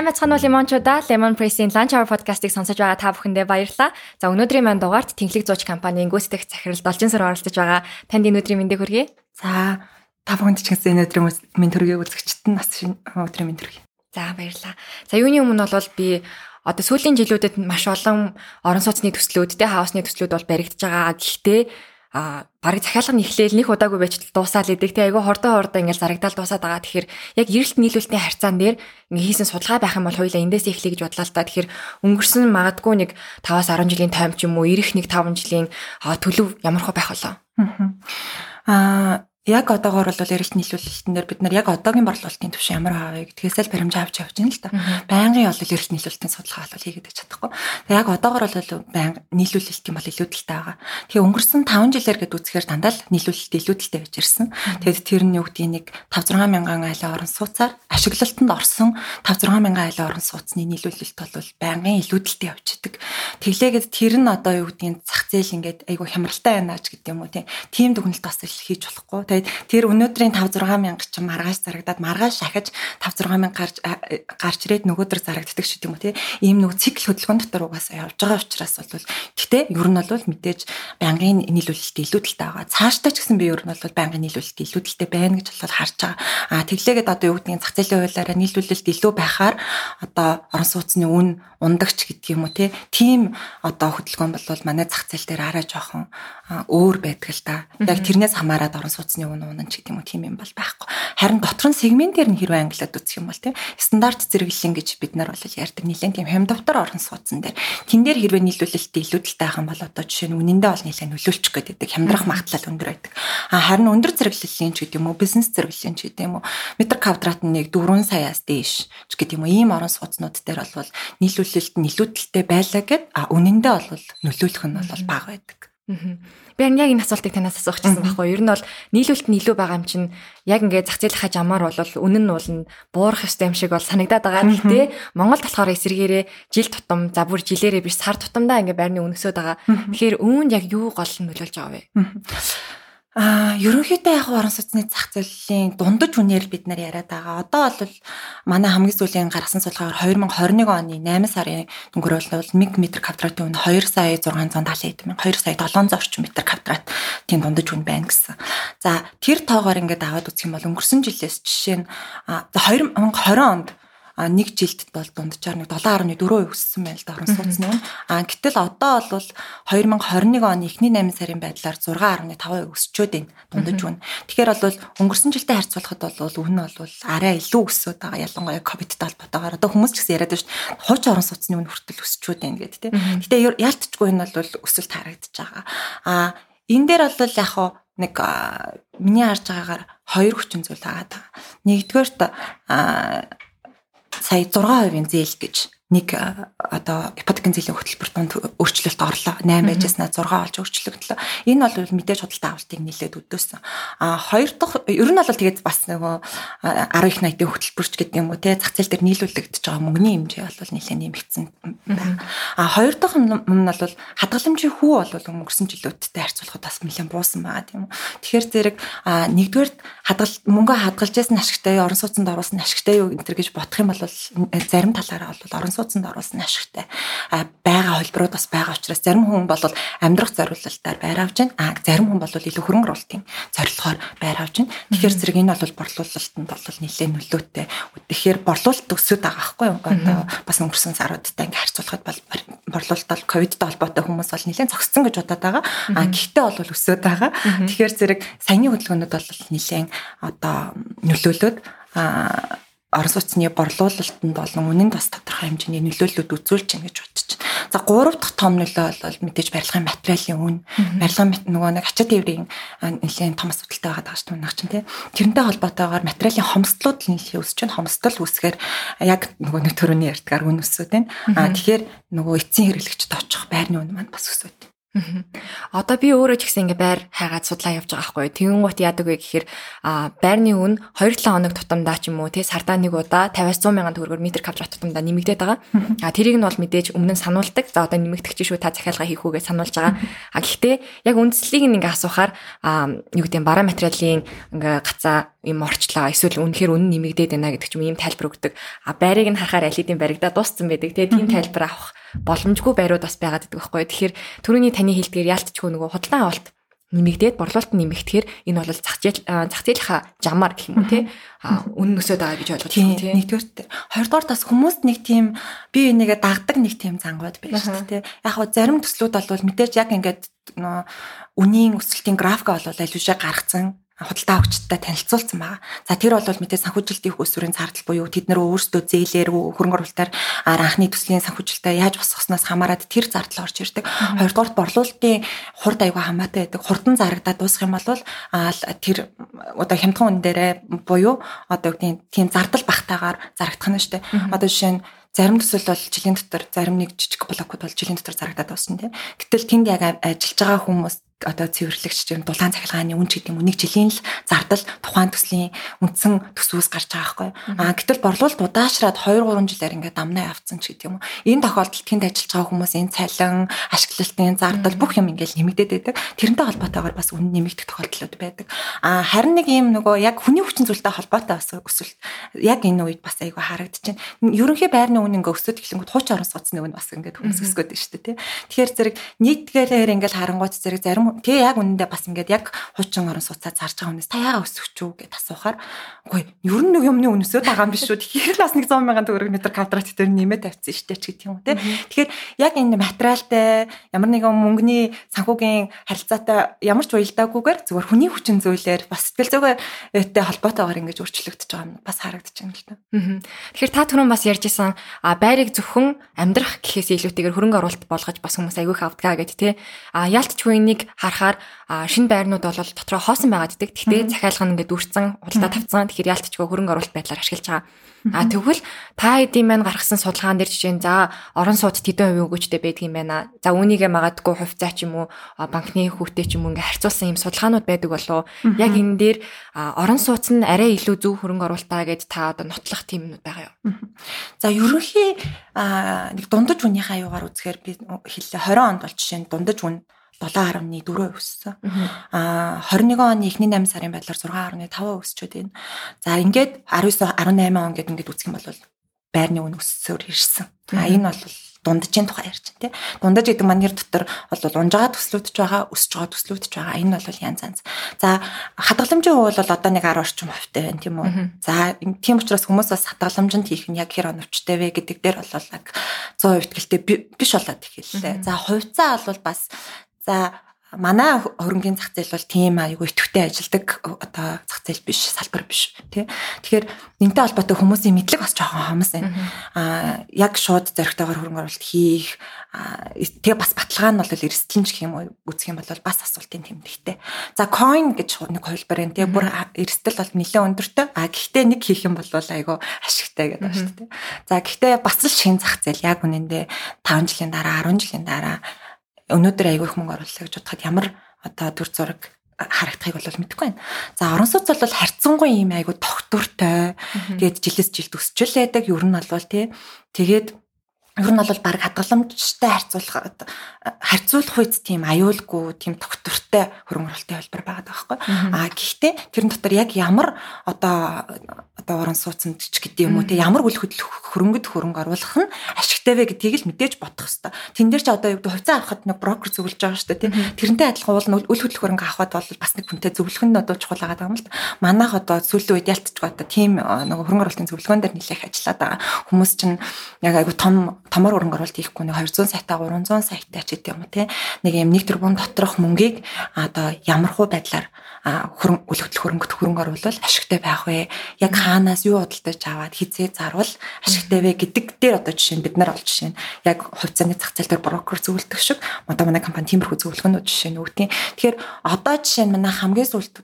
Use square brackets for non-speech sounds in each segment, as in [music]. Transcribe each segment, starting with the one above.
Сайн байцгаана уу лимончуудаа. Lemon Press-ийн Lunch Hour podcast-ыг сонсож байгаа та бүхэндээ баярлалаа. За өнөөдрийн манд дугаарт Тэнхлэг зууч компанийн гүйцэтгэх захирал Должин сар оролцож байгаа. Танд энэ өдрийн мэндийг хүргэе. За та бүхэнд ч гэсэн энэ өдрийн мэнд төргий үзэгчтэн нас өдрийн мэнд төргий. За баярлалаа. За юуны өмнө бол би одоо сүүлийн жилүүдэд маш олон орон сууцны төслүүд, тэ хаусны төслүүд бол баригдаж байгаа. Гэхдээ а барыг захиалга нь эхлээл нэг удаагүй байж дуусаал идэг те айгүй хордоо хордоо ингээл зарагдаал дуусаад байгаа. Тэгэхээр яг эрэлт нийлүүлэлтийн харьцаан дээр ингээ хийсэн судалгаа байх юм бол хоёлаа эндээс эхлэе гэж бодлоо л та. Тэгэхээр өнгөрсөн магадгүй нэг 5-аас 10 жилийн тайм ч юм уу, ирэх нэг 5 жилийн төлөв ямар хөө байх болоо. Аа яг одоогоор бол эрэлт нийлүүлэлтэн дээр бид нар яг одоогийн борлуулалтын түвшин ямар хаа вэ гэдгээс л баримж авч явж байна л та. Байнгын бол эрэлт нийлүүлэлтийн судалгаа бол хийгээд чадахгүй. Тэгээ яг одоогоор бол байнга нийлүүлэлт юм бол илүүдэлтэй байгаа. Тэгээ өнгөрсөн 5 жилээр гээд үзэхээр дандаа л нийлүүлэлт илүүдэлтэй байж ирсэн. Тэгээд тэр нь юу гэдгийг нэг 5 6 мянган айлын орон сууцаар ашиглалтанд орсон 5 6 мянган айлын орон сууцны нийлүүлэлт бол байнгын илүүдэлтэй явж идэг. Тэглээгээд тэр нь одоо юу гэдгийг зах зээл ингээд айгу хямралтай байна ч гэдэг юм уу тийм дүгнэлт бас хийж болохгүй Тэгээд тэр өнөөдрийн 5 6 мянга ч маргааш зарагдаад маргааш шахаж 5 6 мянга гарч гарч ирээд нөгөөдөр зарагддаг шүү дээ юм уу тий. Ийм нэг цикл хөдөлгөөн дотор угаасаа явж байгаа учраас бол гэтээ ер нь бол мэдээж байнгын нийлүүлэлт илүүдэлтэй байгаа. Цаашдаа ч гэсэн би ер нь бол байнгын нийлүүлэлт илүүдэлтэй байна гэж бол харж байгаа. Аа тэглээгээд одоо юу гэдгийг зах зээлийн хуулиараа нийлүүлэлт илүү байхаар одоо орон сууцны үн ундагч гэдэг юм уу тий. Тийм одоо хөдөлгөөн бол манай зах зээл дээр арай жоохон өөр байдаг л да. Яг тэрнээс хамаарат орон сууцны үн унан ч гэдэг юм уу тийм юм бол байхгүй. Харин дотор нь сегментээр нь хэрвээ англиад үзэх юм бол тийм стандарт зэрэглэн гэж бид нар бол ярьдаг нэлээд тийм хямдвтар орон сууцсан дээр тэн дээр хэрвээ нийлүүлэлттэй илүүдэлтэй байх юм бол одоо жишээ нь үнэндээ бол нэлээд нөлөөлчих гээд байдаг хямдрах магадлал өндөр байдаг. А харин өндөр зэрэглэлийн ч гэдэг юм уу бизнес зэрэглэлийн ч гэдэг юм уу метр квадрат нь нэг 4 саяас дээш ч гэдэг юм уу ийм орон сууцнууд дээр бол нийлүүлэлт нь илүүдэлтэй байлаа гэд а үнэндээ бол нөлөөлөх нь бол бага байдаг. Би яг энэ асуултыг танаас асуух гэсэн байхгүй. Ер нь бол нийлүүлэлт нь илүү байгаа юм чинь яг ингээд зах зээл хаж амар бол үнэн нь бол буурах ёстой юм шиг бол санагдаад байгаа. Гэхдээ Монгол болохоор эсэргээрээ жил тутам за бүр жилээрээ биш сар тутамдаа ингээд байрны үнэсөд байгаа. Тэгэхээр үүнд яг юу гол нь нөлөөлж байгаа вэ? Аа, ерөнхийдөө яг орон сууцны зах зээлийн дундаж үнээр бид нар яриад байгаа. Одоо бол манай хамгийн сүүлийн гаргасан судалгаагаар 2021 оны 8 сарын өнгөрөөл бол 1 м квадратын үн 2 сая 670 эд 2 сая 700 орчим метр квадрат тийм дундаж үн байна гэсэн. За, тэр тоогоор ингээд аваад үзэх юм бол өнгөрсөн жилээс жишээ нь 2020 онд а нэг жилд бол дунджаар нэг 7.4% өссөн байна л да орон сууцны үн. А гэтэл одоо бол 2021 оны эхний 8 сарын байдлаар 6.5% өсчөөд байна дундаж үн. Тэгэхээр бол өнгөрсөн жилтэй харьцуулахад бол үн нь бол арай илүү өсөд байгаа ялангуяа ковидтай холбоотойгоор одоо хүмүүс ч гэсэн яриад байна шүү дээ. Хуучин орон сууцны үн хүртэл өсчөөд байна гэдэг тийм. Гэтэ яалтчгүй энэ бол өсөлт харагдаж байгаа. А энэ дээр бол яг хаа нэг миний харж байгаагаар хоёр хүчин зүйл байгаа. Нэгдүгээрт сая 6% зээл гэж нэг одоо ипотекийн зээлийн хөтөлбөр донд өөрчлөлт орлоо 8 байжснаа 6 болж өөрчлөгдлөө. Энэ бол мэдээж худалдаа авалтыг нэлээд өдөөсөн. А хоёр дахь ер нь бол тэгээд бас нөгөө 10 их 80-ийн хөтөлбөрч гэдэг юм уу те зах зээл дээр нийлүүлэгдэж байгаа мөнгөний хэмжээ бол нэлээд нэмэгдсэн. А хоёр дахь юм нь бол хадгаламжийн хүү бол өнгөрсөн жилүүдтэй харьцуулахад бас нэлээд буусан байгаа тийм үү. Тэгэхээр зэрэг нэгдүгээр хадгал мөнгө хадгалж ясна ашигтай орон сууцнд оруулсан ашигтай юу энэ гэж бодох юм бол зарим талаараа бол орон суудсанд оруулсан ашигтай байгаа холбирууд бас байгаа учраас зарим хүн бол амьдрах зориулалтаар байр авч байна. А зарим хүн бол илүү хөрөнгө оруулалтын зорилгоор байр авч байна. Тэгэхээр зэрэг энэ бол борлуулалтанд бол нэлээд нөлөөтэй. Тэгэхээр борлуулалт өсөд байгаа байхгүй юу? Одоо бас өнгөрсөн саруудтай ингээ харьцуулахад бол борлуулалт бол ковидтай холбоотой хүмүүс бол нэлээд зогссон гэж бодоод байгаа. А гэхдээ бол өсөд байгаа. Тэгэхээр зэрэг саяны хөдөлгөөнүүд бол нэлээд одоо нөлөөлөд а орон сууцны борлуулалтанд болон үнэнд бас тодорхой хэмжээний нөлөөллүүд үзүүлж байна гэж бодож байна. За гурав дахь том нөлөө бол мэдээж барилгын материалын үн. Барилгын нөгөө нэг ачаа тээврийн нэлийн том асуудалтай байгаа шүү дээ чинь тий. Тэрнтэй холбоотойгоор материалын хомсдлууд нэлийн өсөж байна. Хомсдол үүсгээр яг нөгөө нэг төрөний ярьдгаар үн өсөд байна. Аа тэгэхээр нөгөө эцсийн хэрэглэгчд очих байрны үн маань бас өсөд. Одоо би өөрөө ч гэсэн ингээ байр хайгаад судлаа явж байгаа байхгүй. Тэгэн гут яадаг вэ гэхээр а байрны үн 2-7 хоног тутамдаа ч юм уу тий сардаа нэг удаа 50-100 мянган төгрөгөөр метр квадрат тутамдаа нэмэгдээд байгаа. А тэрийг нь бол мэдээж өмнө нь сануулдаг. За одоо нэмэгдэх чинь шүү та захиалга хийх үгээ сануулж байгаа. А гэхдээ яг үндслийг нь ингээ асуухаар а юу гэдэг бараа материалын ингээ гацаа юм орчлоо эсвэл үнэхээр үнэн нэмэгдээд байна гэдэг ч юм ийм тайлбар өгдөг. А байрыг нь харахаар аль хэдийн баригдаа дууссан байдаг. Тэгээ тийм тайлбар авах боломжгүй байрууд бас байгаад байдаг байхгүй. Тэгэхээр түрүүний таны хэлдгээр яалтчгүй нөгөө худалдан авалт нэмэгдээд борлуулалт нэмэгдэхээр энэ бол зах зээл зах зээлийнхаа жамаар гэх юм уу те үнэн өсөд байгаа гэж ойлгож байна тийм нэгдүгээр хоёрдугаар бас хүмүүст нэг тийм бие бинийгээ дагдаг нэг тийм зангууд байна шүү дээ те яг хөө зарим төслүүд бол мэдээж яг ингээд үнийн өсөлтийн график бол аль гаргацсан худалдаа авчдаа танилцуулсан байгаа. За тэр бол мэдээ санхүүжилтийн хөсвөрийн зардал буюу тэд нар өөрсдөө зээлээр хөрөнгө оруулалтаар анхны төслийн санхүүжилтээ яаж босгосноос хамаарат тэр зардал орж ирдэг. Хоёрдугаарт борлуулалтын хурд аяга хамаатай байдаг. Хурдан зарагдаад дуусах юм бол тэр одоо хямдхан үн дээрээ буюу одоо тийм зардал багтаагаар зарагдах нь шүү дээ. Одоо жишээ нь зарим төсөл бол жилийн дотор зарим нэг жижиг блокуд бол жилийн дотор зарагдаад байна тийм. Гэтэл тэнд яг ажиллаж байгаа хүмүүс одоо цэвэрлэгч юм дулаан цахилгааны үн ч гэдэг юм уу нэг жилийн л зардал тухайн төслийн үндсэн төсвөөс гарч байгаа байхгүй. Аа гэтэл борлуулалт удаашраад 2 3 жилээр ингээд дамнаа авцсан ч гэдэг юм уу. Энэ тохиолдолд тэнд ажиллаж байгаа хүмүүсийн цалин, ашиглалтын зардал бүх юм ингээд нэмэгдээд байдаг. Тэрнтэй холбоотойгоор бас үн нэмэгдэх тохиолдлууд байдаг. Аа харин нэг юм нөгөө яг хүний хүчин зүйлтэй холбоотой бас өсөлт яг энэ үед бас айгүй харагдчихэв. Ерөнхий байрны үн ингээд өсөд эхлэнгүүт хууч орон сууцны үн бас ингээд хүмүүс өсгöd байна шүү дээ. Тэгэхээр зэрэг нийтгээрээр ингээд харангуйц зэрэг зарим тэгээ яг үнэндээ бас ингээд яг хуучин орон сууцаа зарж байгаа хүнээс та яагаад өсөж үү гэж асуухаар үгүй ер нь нэг юмны үн өсөд байгаа юм биш үү тэгэхээр л бас нэг 100 мянган төгрөг метр квадрат дээр нэмээд тавьчихсан шүү дээ ч гэдэг юм уу те тэгэхээр яг энэ материалтай ямар нэгэн мөнгөний санхүүгийн харилцаатай ямар ч уялдаагүйгээр зүгээр хүний хүчин зүйлээр бас сэтгэл зүйтэй холбоотойгоор ингэж өөрчлөгдөж байгаа нь бас харагдаж байна л да. Тэгэхээр та түрүүн бас ярьжсэн а байрыг зөвхөн амьдрах гэхээс илүүтэйгээр хөрөнгө оруулалт болгож бас хүмүүс аягүй хавдгаа гэдэг те а яалтчгүй энийг харахаар шинэ байрнууд бол дотроо хоосон байгаад идэг. Гэхдээ захиалга нь ингээд үрцэн худалдаа тавцсан. Тэгэхээр яалтчгүй хөрөнгө оруулалт байдлаар ашиглаж байгаа. А тэгвэл та эдийн маань гаргасан судалгаан дээр жишээ нь за орон сууц тэдэн хувийн өгөөжтэй байдаг юм байна. За үүнийгээ магадгүй хувьцаа ч юм уу банкны хүүтэй ч юм уу ингээ харьцуулсан юм судалгаанууд байдаг болов. Яг энэ дээр орон сууц нь арай илүү зөв хөрөнгө оруулалтаа гэд та одоо нотлох юмнууд байгаа юу? За ерөнхий нэг дундаж үнийхээ аюугаар үзэхээр би хэллээ 20 онд бол жишээ нь дундаж үн 7.4 өссөн. Аа 21 оны эхний 8 сарын байдлаар 6.5 өсчөөд байна. За ингээд 19 18 он гэдэг ингээд үзэх юм бол байрны үн өссөөр ирсэн. А энэ бол дунджийн тухай ярьж байна тий. Дундаж гэдэг манер дотор бол унж байгаа төслүүдч байгаа, өсөж байгаа төслүүдч байгаа. Энэ бол янз янз. За хадгаламжийн хувь бол одоо нэг 10 орчим хувьтай байна тийм үү. За тийм учраас хүмүүс бас хадгаламжинд хийх нь яг хэр оновчтой вэ гэдэг дээр бол яг 100% итгэлтэй биш болоод ихэллээ. За хувьцаа бол бас За манай хөрөнгөний зах зээл бол тийм аюу идэвхтэй ажилдаг одоо зах зээл биш салбар биш тий. Тэгэхээр энэтэй холбоотой хүмүүсийн мэдлэг бас жоохон хомс байна. Аа яг шууд зоригтойгоор хөрөнгө оруулалт хийх тэгээ бас баталгаа нь бол эрсдэлж гэх юм уу үүсэх юм бол бас асуултын тэмдэгтэй. За coin гэж нэг хувилбар байна тий. Бүр эрсдэл бол нэлээд өндөртэй. А гэхдээ нэг хийх юм бол аюу ашигтай гэдэг байна шүү дээ. За гэхдээ бас л шин зах зээл яг үнэндээ 5 жилийн дараа 10 жилийн дараа өнөөдөр аягүй их мөнгө орууллаа гэж бодоход ямар одоо төр зураг харагдахыг бол мэдэхгүй байна. За орон сууц бол харьцангуй юм айгу тогтвортой. Тэгээд жилээс жилд өсчөл байдаг. Ер нь бол тий. Тэгээд ер нь бол баг хадгаламжтай харьцуулах харьцуулах үед тийм аюулгүй тийм тогтвортой хөрөнгө оруулалтын хэлбэр байгаа байхгүй. Аа гэхдээ тэрэн дотор яг ямар одоо одоо орон сууцнд ч гэдэг юм уу те ямар үл хөрөнгөд хөрөнгө оруулах нь ашигтай вэ гэдгийг л мэдээж бодох хэрэгтэй. Тэн дээр ч одоо юу гэдэг хувьцаа авахд нэг брокер зөвлөж байгаа шүү дээ те. Тэрнтэй адилхан уул нь үл хөдлөх хөрөнгө авахд бол бас нэг хүнтэй зөвлөх нь одоо чухал байгаа юм л да. Манайх одоо сүүлийн үед ялтчих одоо тийм нэг хөрөнгө оруулалтын зөвлөгөөн дээр нэлээх ажиллаад байгаа. Хүмүүс чинь яг айгу том томор хөрөнгө оруулалт хийхгүй нэг 200 саятай 300 саятай ч гэдэг юм уу те. Нэг юм 1 тэрбум доторх мөнгийг одоо ямар хуу байдлаар хөрөнгө хөдлөх хөрөнгөт хөрөнгө оруулал ашигтай байх вэ? Яг хаанаас юу худалдаж аваад хизээ зарвал ашигтай вэ гэдэг дээр одоо жишээ нь бид нар олж жишээ нь яг хувьцааны зах зээл дээр брокер зөвлөдөг шиг одоо манай компани тиймэрхүү зөвлөгөөнүүд жишээ нь өгдیں۔ Тэгэхээр одоо жишээ нь манай хамгийн сүүлд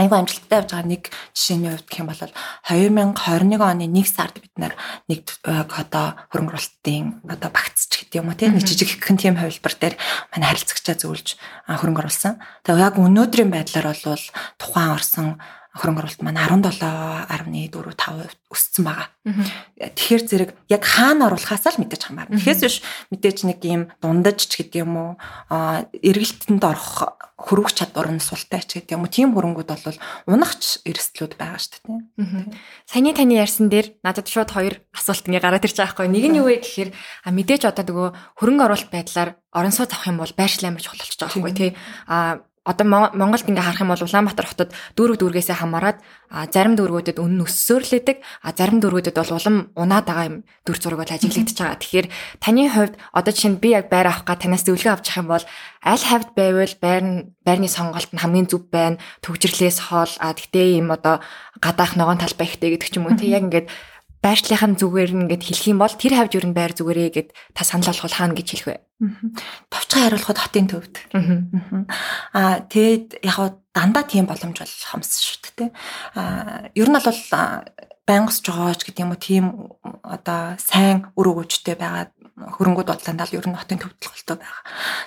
айгүй амжилттай явж байгаа нэг жишээний хувьд гэх юм бол 2021 оны 1 сард бид нар нэг одоо хөрөнгө оруулалтын одоо багцч гэдэг юм уу тийм нэг жижиг хэхэн тийм хувилбар дээр манай харилцагчаа зөвлөж хөрөнгө оруулсан. Тэгээ яг өнөөдрийн байдлаар бол тухайн орсон хөрөнгө оруулалт маань 17.4 5% өссөн байгаа. Тэгэхээр зэрэг яг хаана оруулахаас л мэдээж хамаарна. Тэгэхээс биш мэдээж нэг юм дундаж ч гэдэг юм уу эргэлтэнд орох хөрвөх чадвар нь султай ч гэдэг юм уу. Тийм хөрөнгүүд бол унахч эрсдлүүд байгаа шүү дээ. Саяны таны ярьсан дээр надад шууд хоёр асуулт ингээ гараад ирж байгаа байхгүй. Нэг нь юу вэ гэхээр мэдээж одоо нөгөө хөрөнгө оруулалт байдлаар орон сууц авах юм бол байршил амар чухал болчихж байгаа байхгүй тий. А одоо Монголд ингээ харах юм бол Улаанбаатар хотод дүүрэг дүүргээсээ хамаарат зарим дүүргүүдэд үнэн өссөөр л идэг зарим дүүргүүдэд бол улам унаад байгаа юм дүр зураг бол ажиглагдчихж байгаа. Тэгэхээр таны хувьд одоо жишээ нь би яг байр авах га танаас зөвлөгөө авчих юм бол аль хавьд байвал байр байрны сонголт нь хамгийн зөв байна. Төгжрлээс хоол а тэгтээ юм одоо гадаах ногоон талбай ихтэй гэдэг ч юм уу тий яг ингээд байршлынхаа зүгээр нь ингээд хэлэх юм бол тэр хавьд юу н байр зүгээрээ гэд та санал болгох хаана гэж хэлэх вэ? Товчхон хариулахад хотын төвд. Аа тэгэд яг дандаа тийм боломж бол хамс шүү дээ. Аа ер нь бол байнгасж байгаа ч гэдэг юм уу тийм одоо сайн өр өгөөжтэй байгаа хөрөнгүүд бол дандаа л ер нь хотын төвдлөлтөө байгаа.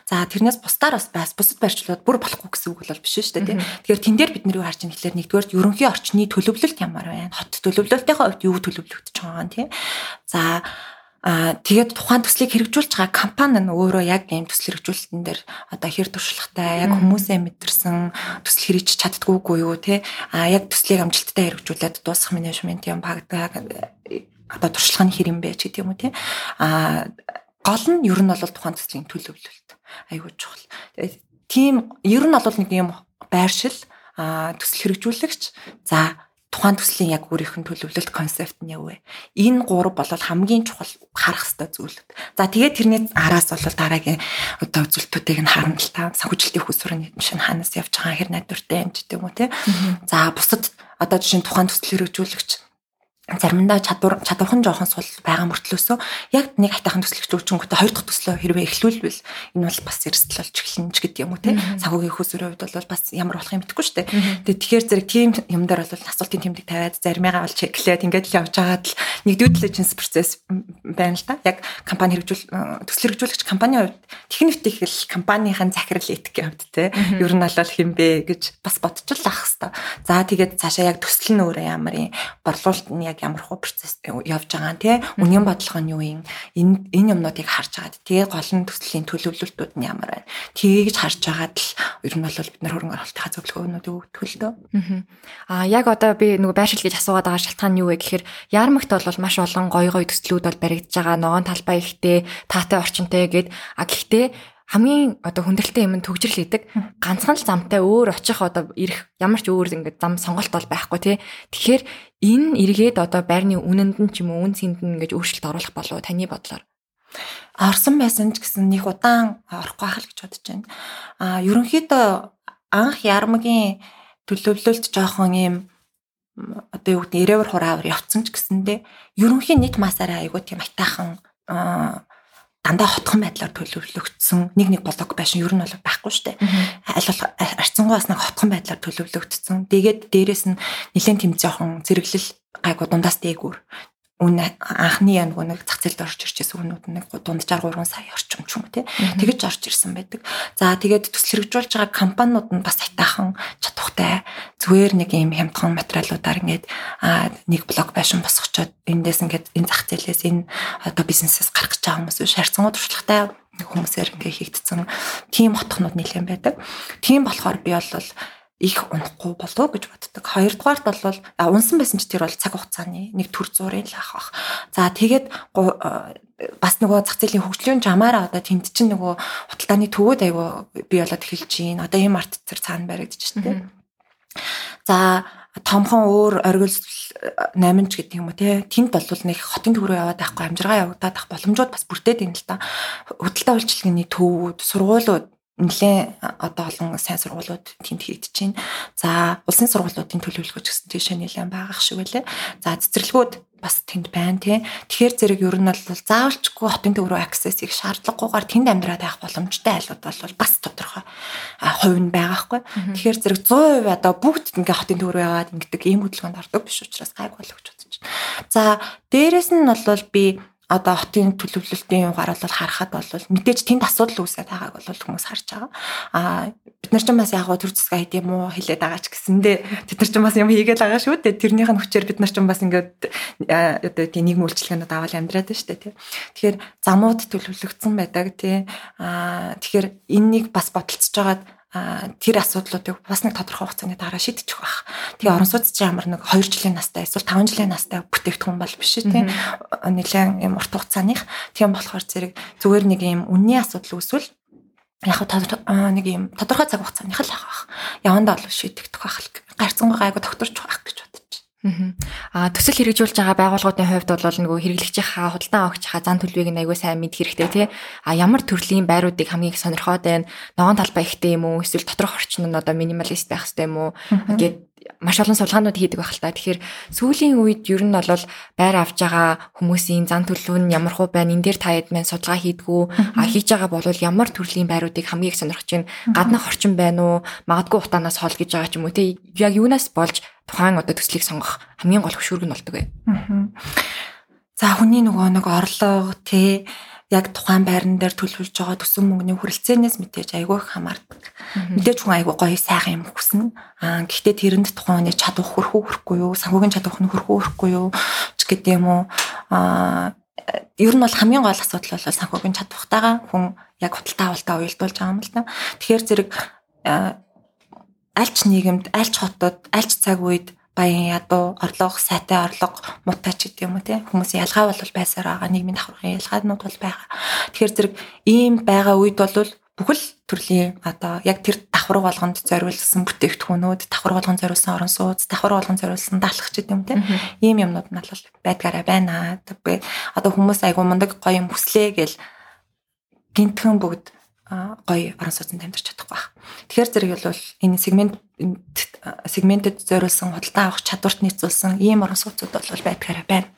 За тэрнээс бусдаар бас бас бусад барьчлууд бүр болохгүй гэсэн үг бол биш шүү дээ. Тэгэхээр тэн дээр бид нар юу харж байгаа гэхэлэр нэгдүгээр ерөнхий орчны төлөвлөлт ямар байна? Хот төлөвлөлтийнхөө хувьд юу төлөвлөгдөж байгаа юм тий. За Аа тэгээд тухайн төслийг хэрэгжүүлж байгаа компани нь өөрөө яг ийм төсөл хэрэгжүүлэлтэн дээр одоо хэр туршлагатай яг хүмүүсээ мэдэрсэн төсөл хэрэгжиж чаддгүйгүй юу те а яг төслийг амжилттай хэрэгжүүлээд дуусгах менежмент юм багтаа одоо туршлагын хэр юм бэ ч гэдэг юм уу те а гол нь ер нь бол тухайн төслийн төлөвлөлт айгуу чухал тийм ер нь бол нэг юм байршил төсөл хэрэгжүүлэгч за тухайн төслийн яг өөрийнх нь төлөвлөлт концепт нь юу вэ? Энэ гурав бол хамгийн чухал харах хэвээр зүйлүүд. За тэгээд тэрний араас бол дараагийн одоо үзүүлэлтүүдийг нь харна л та. Санхүүжилтийн хөсвөрийн нэвшин ханаас явж байгаа хэр найдвартай юм ч гэдэг юм уу те. За бусад одоо жишээ нь тухайн төсөл хэрэгжүүлэгч заримдаа чадвар чадвархан жоохон сул байгаа мөртлөөсөө яг нэг хайтахан төслөгч өвчнгөтэй хоёр дахь төслөө хэрвээ эхлүүлвэл энэ бол бас эрсдэл болж эхэлнэ ч гэдэг юм уу те санхүүгийн хөөсөрийн хувьд бол бас ямар болох юм мэдэхгүй шүү дээ. Тэгээ тэгэхээр зэрэг тийм юм дээр бол асуултын тэмдэг тавиад заримыгаа бол чеклээд ингээд л явж байгаад л нэгдүгээр диligence процесс байна л да. Яг компани хэрэгжүүл төсөл хэрэгжүүлэгч компанийн хувьд техникт их л компанийн захирал этикийн хувьд те ер нь бол хинбэ гэж бас бодчихлах хэвээр. За тэгээд цаашаа яг төсөл нь өөрөө ямар юм борлуулалт нь яг ямар хуу процесс явж байгаа тий үнийн бодлого нь юу юм? Энэ энэ юмнуудыг харж байгаад тэгээ гол нь төслийн төлөвлөлтүүд нь ямар байна? Тгийгж харж байгаад л ер нь бол бид нар хөрөнгө оруулалтынхаа зөвлөгөөнүүд өгдөг л дөө. Аа яг одоо би нөгөө байршил гэж асуугаад байгаа шалтгаан нь юу вэ гэхээр ярмагт бол маш олон гоё гоё төслүүд бол баригдаж байгаа ногоон талбай ихтэй таатай орчинтэй гэд. А гэхдээ хамгийн одоо хүндрэлтэй юм төгжрөл идэг. Ганцхан л замтай өөр очих одоо ирэх ямар ч өөр ингээд зам сонголт бол байхгүй тий. Тэгэхээр энэ эргээд одоо байрны үнэнд нь ч юм уу үн цэнд нь ингээд өөрчлөлт оруулах болов таны бодлоор. Орсон байсан ч гэсэн нэг удаан орохгүй байх л гэж бодож байна. А ерөнхийдөө анх ярмгийн төлөвлөлт жоохон юм одоо юу гэдэг ирээвэр хураавар явцсан ч гэсэндээ ерөнхийн нийт масаараа айгуу тийм айтаахан дандаа хотхон байдлаар төлөвлөгдсөн нэг нэг блок байшин ер нь бол байхгүй шүү дээ. Аль болох арцсангуу бас нэг хотхон байдлаар төлөвлөгдсөн. Тэгээд дээрэс нь нэлээд тэм жоохон зэрэглэл гайгүй дундаас дээгүүр үн анхны яг нэг зах зээлд орж ирж байсан үнүүд нэг дунджаар 3 сая орчим ч юм уу тий. Тэгэж орж ирсэн байдаг. За тэгээд төсөл хэрэгжүүлж байгаа компаниуд нь бас айтаахан чадвартай зүгээр нэг юм хямдхан материалуудаар ингээд нэг блок байшин босгочоод эндээс ингээд энэ зах зээлээс энэ одоо бизнесээс гарах гэж байгаа хүмүүс харьцангуй туршлагатай хүмүүсээр ингээд хийгдсэн тийм хотхнууд нэлээд байдаг. Тийм болохоор би бол их унахгүй болов гэж боддог. Хоёрдугаарт бол унсан байсан ч тэр бол цаг хугацааны нэг төр зургийн л ах бах. За тэгээд бас нөгөө зах зээлийн хөгжлийн жамаараа одоо тэнд чинь нөгөө худалдааны төвөөд айгу бий болоод эхэлж гин. Одоо ийм арт цэр цаана баригдчих штеп. За томхон өөр оргил 8 ч гэдэг юм уу те тэнд бол нэг хотын төв рүү яваад байхгүй амжиргаа явагдаад ах боломжууд бас бүрдээд байна л да. Худалдаа үйлчилгээний төвүүд, сургуулиуд нэлээ одоо олон сайн сургуулиуд тэнд хийгдэж байна. За улсын сургуулиудын төлөвлөгөөч гэсэн тийшээ нэлээд байгаа шиг байлаа. За цэцэрлэгүүд бас тэнд байна тий. Тэгэхээр зэрэг ер нь бол заавалчгүй хотын төв рүү аксес хийх шаардлагагүйгээр тэнд амьдраад байх боломжтой айлууд бол бас тодорхой. А хувь нь байгаа хгүй. Тэгэхээр зэрэг 100% одоо бүгд ингээ хотын төв рүү яваад ингэдэг ийм хөдөлгөөнд ордог биш учраас гайгүй болов гэж бодож байна. За дээрэс нь бол би одоо хотын төлөвлөлтийн югаар бол харахад бол мэдээж тэнд асуудал үүсээд байгааг бол хүмүүс харж байгаа. Аа бид нар ч бас яг гоо төр зэсгээ хийд юм уу хэлээд байгаа ч гэсэндээ тэд нар ч бас юм хийгээд байгаа шүү дээ. Тэрнийх нь хүчээр бид нар ч бас ингээд одоо тийм нийгэм үйлчлэгээнүүд аваад амьдраад байна шүү дээ тий. Тэгэхээр замууд төлөвлөгдсөн байдаг тий. Аа тэгэхээр энэнийг бас бодолцож байгаад тэр асуудлуудыг бас нэг тодорхой хугацааны дараа шийдчих байх. Тэгээ орон сууц чи ямар нэг 2 жилийн настай эсвэл 5 жилийн настай бүтээгдэхүүн бол биш тийм нэлээд юм урт хугацааных. Тийм болохоор зэрэг зүгээр нэг юм үнний асуудал үүсвэл яг нэг юм тодорхой цаг хугацааных л авах. Явандаа бол шийдэгдэх байх. Гарцангуй гайгүй докторч байх гэж Аа төсөл хэрэгжүүлж байгаа байгууллагуудын хувьд бол нөгөө хэрэглэгчийнхаа худалдан авахчийнхаа зан төлөвийг нь аягүй сайн мэд хэрэгтэй тий. А ямар төрлийн байруудыг хамгийн их сонирхоод байна? Ногоон талбай ихтэй юм уу? Эсвэл доторх орчин нь одоо минималист байх хэрэгтэй юм уу? Гэт маш олон судалгаанууд хийдэг байх л та. Тэгэхээр сүүлийн үед ер нь бол байр авж байгаа хүмүүсийн зан төлөв нь ямар хуу байна? Энд дээр та хэд мэн судалгаа хийдгүү? А хийж байгаа бол ямар төрлийн байруудыг хамгийн их сонирхож байна? Гаднах орчин байна уу? Магадгүй утаанаас хол гэж байгаа ч юм уу те. Яг юунаас болж тухайн одоо төслийг сонгох хамгийн гол хөшүүрэг нь болдог бай. За хүний нөгөө нэг орлого те яг тухайн байран дээр төлөвлөж байгаа төсөн мөнгөний хүрэлцээнээс мэдээж айгүй их хамаардаг. Мэдээж хүн айгүй гоё сайхан юм хүснэ. Аа гэхдээ тэрэнд тухайн хүний чадвар хөрхөө хөрөхгүй юу, санхүүгийн чадвар нь хөрхөө хөрөхгүй юу ч гэдэг юм уу. Аа ер нь бол хамгийн гол асуудал бол санхүүгийн чадвартайгаа хүн яг худалдаа авалтаа уялдуулж байгаа юм л да. Тэгэхээр зэрэг альч нийгэмд, альч хотод, альч цаг үед баян ядуу орлого сайтай орлого муутай ч гэдэг юм уу тийм хүмүүсийн ялгаа бол байсаар байгаа нийгмийн давхаргын ялгаанууд бол байгаа. Тэгэхээр зэрэг ийм байгаа үед бол бүхэл төрлийн одоо яг тэр давхар болгонд зориулсан бүтээгдэхүүнүүд, давхар болгонд зориулсан орон сууц, давхар болгонд зориулсан даалгах ч гэдэг юм тийм ийм юмнууд нь бол байдгаараа байна. Одоо хүмүүс айгу мундаг гоё юм хүслээ гэл гинтхэн бүгд гоё орон сууцнд амьдарч чадахгүй байна. Тэгэхээр зэрэг бол энэ сегмент сегментэд зориулсан худалдаа авах чадварт нийцүүлсэн ийм орон сууцуд бол байдгаараа байна.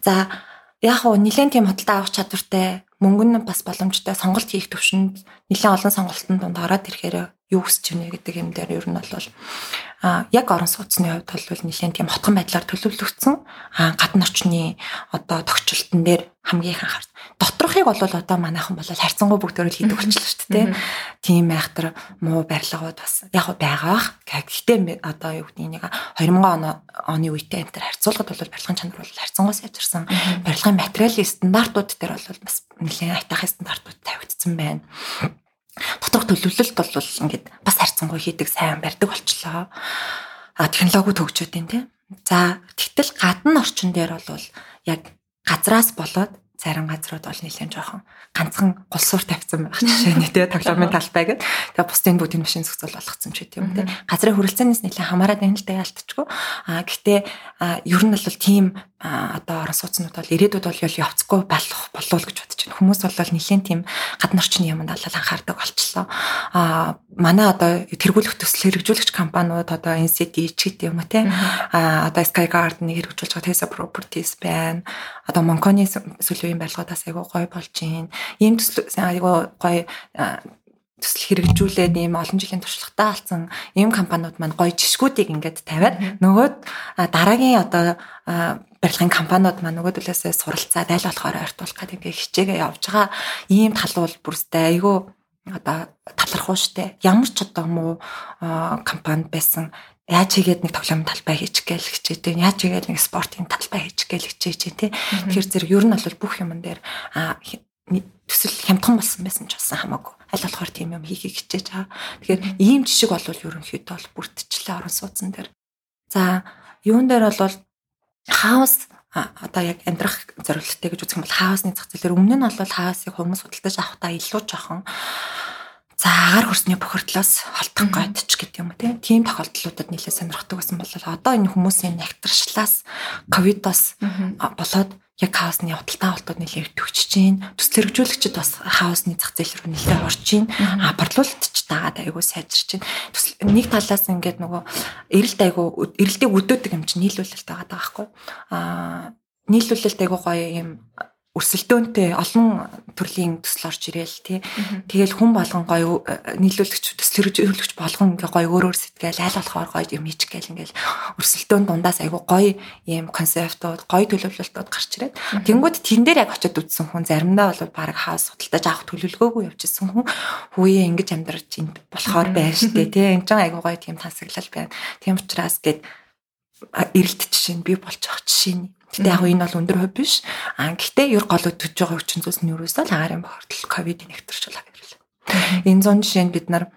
За яг хөө нэлээд тийм худалдаа авах чадвартай мөнгө нь бас боломжтой сонголт хийх төвшөнд нэлээд олон сонголтын дунд ороод ирэхээр юу хүсэж байна гэдэг юм дээр ер нь бол а яг орон сууцны хувьд бол нэлээд тийм хотгон байдлаар төлөвлөгдсөн. А гадны орчны одоо тогтчлолтын дээр хамгийн их анхаарч. Доторхыг бол одоо манайхан бол харьцангуй бүгд төрөл хийдэг болчихлоо шүү дээ тийм айхтар муу барилгууд бас яг байгаа бах гэхдээ одоо юу гэдэг нэг 2000 оны үетэй төр харьцуулахад бол барилгын чанар бол харьцангуй сайжирсан барилгын материалын стандартууд дээр бол бас нэлээд айтах стандартууд тавигдсан байна доторх төлөвлөлт бол ингээд бас харьцангуй хийдэг сайн барьдаг болчлоо. А технологи төгжөөд байна тийм. За тэгтэл гадна орчин дээр бол яг газраас болоод зарим газрууд бол нэлээд жоохон ганцхан гулсуур тавьсан байх жишээ нь тий тоглоомын талбай гэдэг. Тэгээ бусдын бүгдийн машин зохицол болгоцсон ч гэдэм тий. Газрын хүрэлцээнээс нэлээд хамаарат байна л да ялтчгүй. А гэхдээ ер нь бол тийм одоо орон сууцнууд бол ирээдүйд бол явцгүй болох болов гэж бодож байна. Хүмүүс бол нэлээд тийм гадны орчны юмд бол анхаардаг болчихлоо. А манай одоо тэргүүлэх төсөл хэрэгжүүлэгч компаниуд одоо NCT ч гэдэг юм уу тий. А одоо Skyguard-ыг хэрэгжүүлж байгаа Tesa Properties байна. Одоо Монконы сүлжээний барилгуудаас айгүй гоё болж байна. Ийм төсөл айгүй гоё төсөл хэрэгжүүлээд ийм олон жилийн туршлагатай болсон ийм компаниуд маань гоё жишгүүдийг ингээд тавиад нөгөө дараагийн одоо барилгын компаниуд маань нөгөө төлөөсөө суралцаад аль болохоор ойртуулах гэдэг ингээд хичээгээ явж байгаа ийм тал бол бүрстэй айгүй одоо талархуу штэ ямар ч одоо муу компани байсан яаж хийгээд нэг тоглоомын талбай хийчих гээл хичээд байна. Яаж хийгээд нэг спортын талбай хийчих гээл хичээж тий. Тэгэхээр зэрэг ер нь бол бүх юмн дээр төсөл хямдхан болсон байсан ч болсон хамаагүй аль болохоор тийм юм хийхийг хичээж байгаа. Тэгэхээр ийм жишг бол ерөнхийдөө бол бүрдчихлээ орон сууцсан дээр. За юун дээр бол хаус одоо яг амьдрах зорилттой гэж үзэх юм бол хаусны зах зээлээр өмнө нь бол хаусыг хүмүүс худалдаж авахдаа илүү жоохон за агаар хөрсний бохирдлоос холтон гойдч гэдэг юм тийм тийм тохиолдлуудад нэлээд сонирхдаг байсан бол одоо энэ хүмүүсийн нягтршлаас ковидос болоод яг хаусны худалдаа авалтууд нэлээд төгсөж чинь төсөл хэрэгжүүлэгчид бас хаусны зах зээл рүү нэлээд орж чинь а борлуулалтч дагаад айгүй сайжирч чинь нэг талаас ингээд нөгөө эрэлт айгүй эрэлтийг өдөөдөг юм чинь нийлүүлэлт байгаа байхгүй. А нийлүүлэлт айгүй гоё юм өрсөлдөөнтэй олон төрлийн төсөл орж ирээл тий. Тэгэл хүн болгон гоё э, нийлүүлэгч төслөржүүлэгч болгон ингээ гоё өөр өөр сэтгэл аль болохоор гоё юм хийж гээл ингээл өрсөлдөөн дундаас айгу гоё ийм концептууд гоё төлөвлөлтүүд гарч ирээд тэнгууд тэн дээр яг очиод үтсэн хүн заримдаа бол баг хаус судалдаж авах төлөвлөгөөгүй явчихсан хүн хүүе ингэж амьдарч энд болохоор байна штэ [laughs] тий. Энд ч айгу гоё тийм тансаглал байна. Тийм учраас гээд эрэлт жишээ нь би байгаа жишээ нь Гэтэ яг энэ бол өндөр хувь биш. А гэхдээ ер гол өдөж байгаа хүчин зүйлс нь юу вэ? Агаарын бохирдол ковидын нэгтэрч байгаа гэрэл. Энэ зун жишээнд бид нар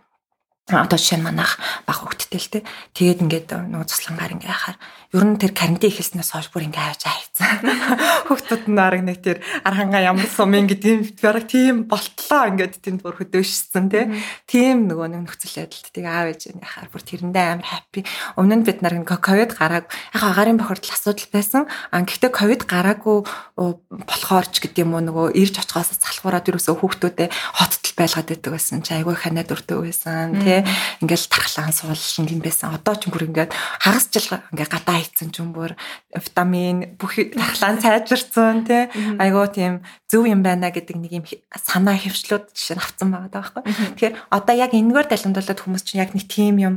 одоо жишээ нь манайх баг хөвгттэй л те. Тэгээд ингээд нөгөө цуслангаар ингээ яхаар ер нь тэр карантин ихэлснээс хойш бүр ингээ авч хайцсан. [laughs] Хөвгтүүд нь арга нэг тэр арханга ямар сумын гэдэг бараг тийм болтлоо ингээд тэнд бүр хөдөөшсөн те. Тийм нөгөө нэг нөхцөл байдалд тийг аав ээж нь яхаар бүр тэрэндээ амар хаппи. Өмнө нь бид нар ковид гарааг яг агаарын бохирдол асуудал байсан. А гэхдээ ковид гараагүй болохоор ч гэдэг юм уу нөгөө ирж очихоос залхуураад юусоо хүүхдүүдэд хоттол байлгаад байдаг байсан. Чи айгүй ханаад өртөө байсан тий ингээл тархлаан суулшин юм байсан одоо ч бүр ингээд хагас жил ингээ гадаа хийцэн ч юм бүр витамин бүх тархлаан сайжирсан тий айгуу тийм зөв юм байна гэдэг нэг юм санаа хөвчлүүд жишээ нь авцсан байгаа байхгүй тэгэхээр одоо яг энэгээр далимдуулаад хүмүүс чинь яг нэг тийм юм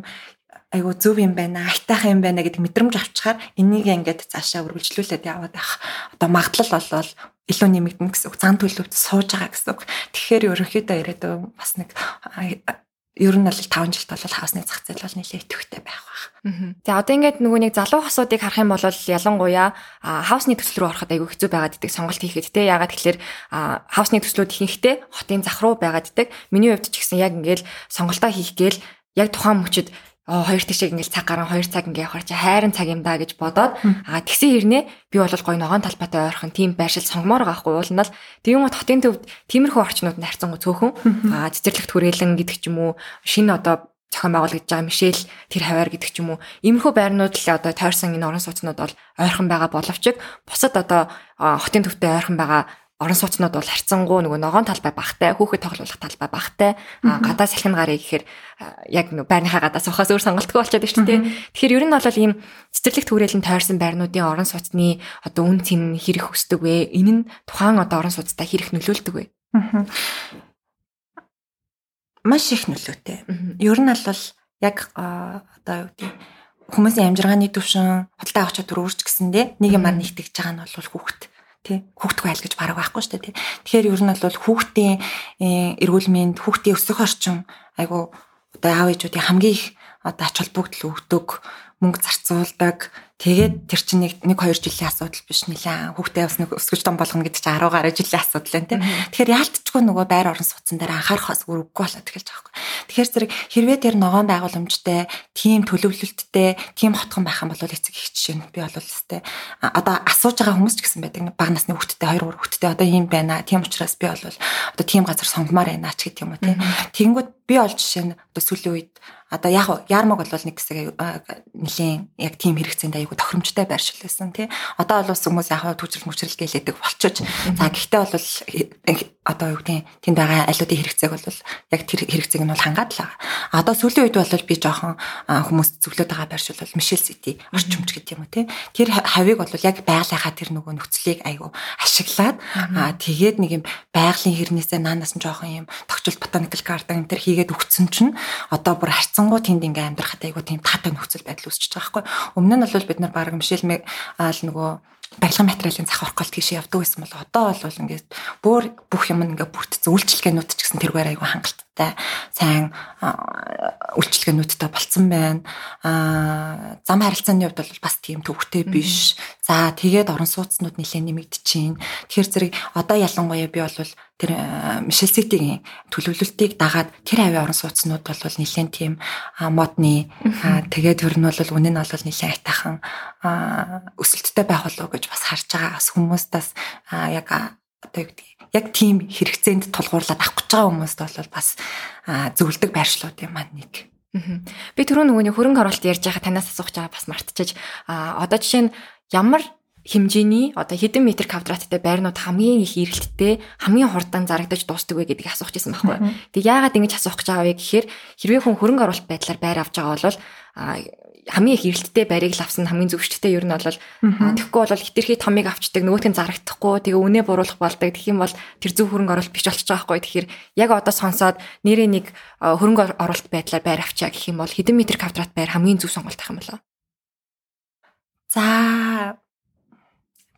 айгу зөв юм байна, айтайхан юм байна гэдэг мэдрэмж авчихаар энийг ингээд цаашаа үргэлжлүүлээд яваад байх. Одоо магадлал болвол илүү нэмэгдэнэ гэсэн үг. Зан төлөвт сууж байгаа гэсэн үг. Тэгэхээр ерөнхийдөө ирээдүйн бас нэг ер нь бол 5 жилд бол хаусны зах зээл бол нэлээд идэвхтэй байх баг. За одоо ингээд нөгөө нэг залуу хосуудыг харах юм бол ялангуяа хаусны төсөл рүү ороход айгүй хэцүү байгаад идэг сонголт хийхэд те ягаад тэгэхээр хаусны төслүүд ихэнхдээ хотын зах руу байгаад идэг. Миний хувьд ч гэсэн яг ингээд сонголтоо хийх гээл яг тухайн мөчөд оо хоёр тишээ ингээл цаг гарan хоёр цаг ингээ явахаар чи хайрын цаг юм да гэж бодоод аа тэгсэн хэрнээ би бол гой ногоон талбайтай ойрхон тийм байршил сонгомоор байгаа хгүй. Уул нь л тийм гот хотын төвд тиймэрхүү орчнууд нь харьцангуй цөөхөн. Аа цэцэрлэгт хүрээлэн гэдэг ч юм уу шинэ одоо зохион байгуулагдж байгаа Мишель тэр хаваар гэдэг ч юм уу. Иймэрхүү байрнууд л одоо тойрсон энэ орон сууцнууд бол ойрхон байгаа боловч бусад одоо хотын төвтэй ойрхон байгаа орон сууцнууд бол харьцангуй нөгөө ногоон талбай багтай, хүүхэд тоглох талбай багтай. Гадаа салхин гарыг гэхээр яг нөгөө байрныхаа гадаа сухаас өөр сонголтгүй болчиход байна шүү дээ. Тэгэхээр ер нь бол ийм цэцэрлэг түрээлэн тойрсон байрнуудын орон сууцны одоо үн цэн хэрэг өсдөг вэ? Энэ нь тухайн одоо орон сууцтай хэрэг нөлөөлдөг вэ? Маш их нөлөөтэй. Ер нь бол яг одоо юу гэдэг хүмүүсийн амжиргааны төвшин худалдаа авч чадвар өөрч гэсэндээ нэг юмар нэгтгэж байгаа нь бол хүүхэд тий хүүхдгүй айл гэж бараг байхгүй шүү дээ тий. Тэгэхээр ер нь бол хүүхдийн э, эрүүл мэнд хүүхдийн өсөх орчин айгу одоо аав ээжүүдийн хамгийн их одоо ач холбогдол өгдөг мөнгө зарцуулдаг Тэгээд тэр чинь нэг 1 2 жилийн асуудал биш нэлээ. Хүүхдээ бас нэг өсгөж том болгоно гэдэг чинь 10 гаруй жилийн асуудал байна тийм. Тэгэхээр яалтчгүй нөгөө байр орон сууцсан дээр анхаарахаас үгүй болоод эхэлж байгаа юм. Тэгэхээр зэрэг хэрвээ тэр ногоон байгууламжтай, тийм төлөвлөлттэй, тийм хотхон байх юм бол эцэг их жишээ нь би бол өстэй. Одоо асууж байгаа хүмүүс ч гэсэн байдаг. Баг насны хүүхдтэй 2 3 хүүхдтэй одоо ийм байна. Тийм учраас би бол одоо тийм газар сонгомоор байна ч гэдэг юм уу тийм. Тэнгүүд би олж жишээ нь одоо сүүлийн үед одоо яг ярмаг бол нэг хэсэг нэлийн яг тийм хэрэгцээнд аягүй тохиромжтой байршил байсан тий. Одоо бол хүмүүс яг түүчрэл мүчрэл гэлээдэг болчихож. За гэхдээ бол одоо юу гэдэг тэнд байгаа алиудын хэрэгцээг бол яг тэр хэрэгцээг нь бол хангаад л байгаа. Одоо сүүлийн үед бол би жоохон хүмүүс зөвлөд байгаа байршил бол Мишель Сити орчимч гэдэг юм уу тий. Тэр хавийг бол яг байгалийнхаа тэр нөгөө нөхцөлийг аягүй ашиглаад аа тэгээд нэг юм байгалийн хэрнээсээ наанаас нь жоохон юм тогтчол ботаникал гарден энэ төр хийгээд өгцөн чинь одоо бүр харьцангуй тэнд ингээ амьдрахад аягүй тийм таатай нөхцөл байдал үүсчихэж байгаа байхгүй. Өмнө нь бол бид нар баг Мишель аал нөгөө барилгын материалын зах орхолт тийш явдаг байсан бол одоо бол ингээд бүр бүх юм ингээд бүрдсэн үйлчлэгээнүүд ч гэсэн тэргээр аягүй хангалттай сайн үйлчлэгээнүүдтэй болцсон байна. Аа зам харилцааны хувьд бол бас тийм төвхтэй биш. За тэгээд орон сууцнууд нэлээд нэмэгдчихээн. Тэгэхээр зэрэг одоо ялангуяа би бол тэр Мишель Ситигийн төлөвлөлтийг дагаад тэр авийн орон сууцнууд бол нэлээд тийм модны тэгээд тэр нь бол үнэ нь бол нэлээд айтайхан өсөлттэй байх болов гэж бас харж байгаа. Бас хүмүүстээс яг одоо юу гэдэг яг тийм хэрэгцээнд тулгуурлаад авах гэж байгаа хүмүүст бол бас зөвлөдөг байршлууд юм аа нэг. Би түрүү нөгөөний хөрөнгө оруулалт ярьж байгаа танаас асуух жаа бас мартчихаж а одоо жишээ нь ямар хэмжээний одоо хэдэн метр квадраттай байрнууд хамгийн их эрэлттэй хамгийн хурдан зарагдаж дуустдаг вэ гэдгийг асуух гэсэн байхгүй. Тэг яагаад ингэж асуух гэж байгаа вэ гэхээр хэрвээ хүн хөрөнгө оруулалт байдлаар байр авч байгаа бол хамгийн их эрэлттэй байрыг л авсан хамгийн зөв шүү дээ. Ер нь бол тэгэхгүй бол хитрхи томыг авчдаг нөгөөт нь зарагдахгүй тэгээ үнэ буруулах болдог. Тэгэх юм бол тэр зөв хөрөнгө оруулалт биш болчих жоох байхгүй. Тэгэхээр яг одоо сонсоод нэрээ нэг хөрөнгө оруулалт байдлаар байр авчаа гэх юм бол хэдэн метр квадрат байр хамгийн зөв сонголт байх юм болоо. За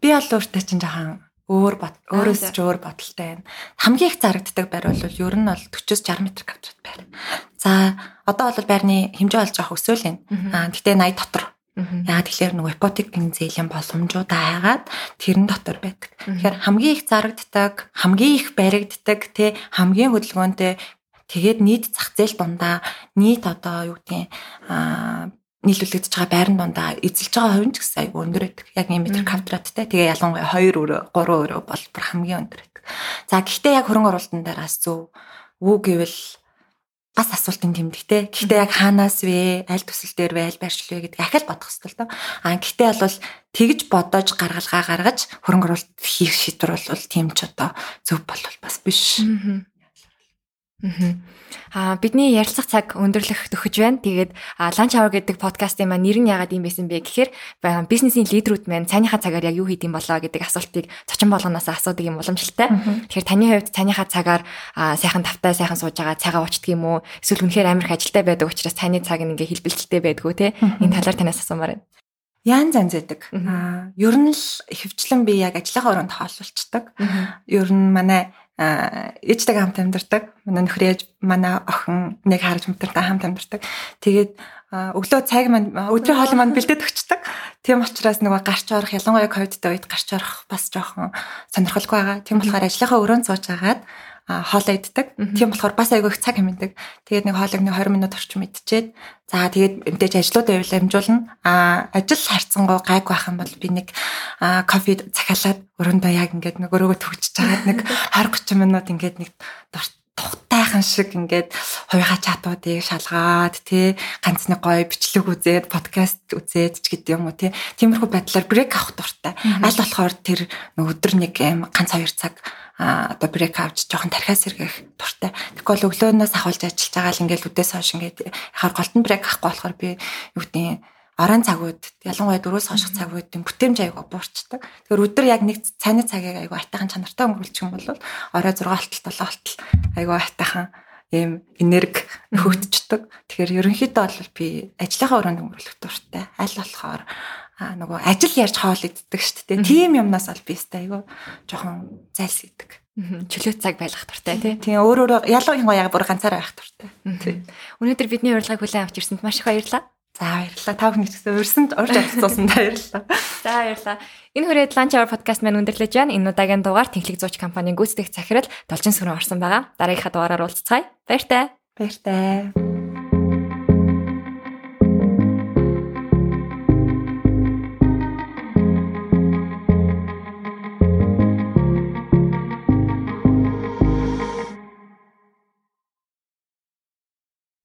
би бол өөртөө чинь жоохон өөр бод өөрөөс ч өөр бодолтой байна. Хамгийн их зарагддаг байр бол ер нь бол 40-60 м квадрат байр. За одоо бол байрны хэмжээ болж байгаа өсөөл байна. Аа гэтээ 80 дотор. Яагаад тэгэхээр нөгөө ипотекийн зээлийн боломжуудаа хайгаад тэрэн дотор байдаг. Тэгэхээр хамгийн их зарагддаг, хамгийн их баригддаг, тэ хамгийн хөдөлгөөнтэй тэгээд нийт зах зээл дундаа нийт одоо юу гэдгийг аа нийлүүлэгдэж байгаа байран дундаа эзэлж байгаа хувь нь ч гэсэн айгүй өндөр байдаг. Яг 1 м квадраттай. Тэгээ ялангуяа 2 өрөө, 3 өрөө бол бүр хамгийн өндөр байдаг. За гэхдээ яг хөрөнгө оруулалтын дээрээс зөв үү гэвэл бас асуултын тэмдэгтэй. Гэхдээ яг хаанаас вэ? Аль төсөл дээр вэ? Аль байршил вэ гэдэг ахил бодох хэрэгтэй л доо. Аа гэхдээ бол тэгж бодож гаргалгаа гаргаж хөрөнгө оруулалт хийх шийдвэр бол тийм ч одоо зөв бол бас биш. Аа бидний ярилцах цаг өндөрлөх төхөж байна. Тэгээд Lunch Hour гэдэг подкастын маань нэр нь яагаад юм байсан бэ гэхээр бизнесийн лидерүүд маань цайныхаа цагаар яг юу хийд юм болоо гэдэг асуултыг цочин болгоноос асуудаг юм уламжлалтай. Тэгэхээр таны хувьд цайныхаа цагаар сайхан тавтай сайхан сууж байгаа цагаа уучдаг юм уу? Эсвэл үнэхээр амар их ажилтай байдаг учраас цайны цаг нь ингээ хэлбэлтэлтэй байдгүй те. Энэ талаар танаас асуумаар байна. Яан зан зэдэг. Аа, ер нь л хөвчлэн би яг ажлынхаа өрөөнд хаалуулцдаг. Ер нь манай ээжтэйг хамт амьдардаг. Манай нөхөр ээж, манай охин нэг харж мэтэртэй хамт амьдардаг. Тэгээд өглөө цайг маань өдрийн хоолой маань бэлдээд өгчдөг. Тийм учраас нөгөө гарч орох ялангуяа ковидтай үед гарч орох бас жоохон сонирхолтой байгаа. Тийм болохоор ажлынхаа өрөөнд сууж агаад хоолоо иддэг. Тийм болохоор бас айгүй их цаг хэмнэдэг. Тэгээд нэг хоолойг нэг 20 минут орчим идчихэд за тэгээд мэдээж ажлуудаа явуул амжуулна. А ажил харцсангуу гайг байх юм бол би нэг кофе захиалаад өрөөндөө яг ингээд нэг өрөөгөө төгчж чагаад нэг 20 30 минут ингээд нэг тухтайхан шиг ингээд хувийнхаа чатуудыг шалгаад тий ганц нэг гоё бичлэг үзээд подкаст үзээд ч гэдэг юм уу тий тиймэрхүү байдлаар брейк авах дуртай. Аль болохоор тэр өдөр нэг юм ганц хоёр цаг а одоо брейк авч жоохон тархиас сэргэх дуртай. Тэгвэл өглөөнөөс ахуулж ажиллаж байгаа л ингээл үдээс хойш ингээд яхаар голтон брейк авахгүй болохоор би юу гэдэг орон цагууд ялангуяа дөрөөс хойших цагуудын бүтээмж аяга буурчдаг. Тэгэхээр өдөр яг нэг цайны цагийг аяга айтайхан чанартай өнгөрүүлчих юм бол орой 6 болтол 7 болтол аяга айтайхан ийм энерги хөгжчихдөг. Тэгэхээр ерөнхийдөө бол би ажлынхаа өрөөнд өнгөрүүлэх дуртай. Аль болохоор аа нөгөө ажил ярьж хоол иддэг шүү дээ. Тийм юмнаас бол би өстэй айгүй жоохон зайлсхийдэг. Чөлөө цаг байлгах туртай тий. Тийм өөр өөр ялангуяа яг бүр ганцаараа байх туртай. Өнөөдөр бидний урилгыг хүлээн авч ирсэнд маш их баярлалаа. За баярлалаа. Та бүхэн ч гэсэн урьсанд урьж оролцуулсан баярлалаа. [laughs] За баярлалаа. Энэ хүрээд Lunch Hour podcast маань өндөрлөж байна. Энэ удаагийн дугаар Тэнхлэг зууч компанийн гүйцэтгэх захирал Должин сүрэн орсон байгаа. Дараагийнхаа дугаараар уулзцгаая. Баяртай. Баяртай.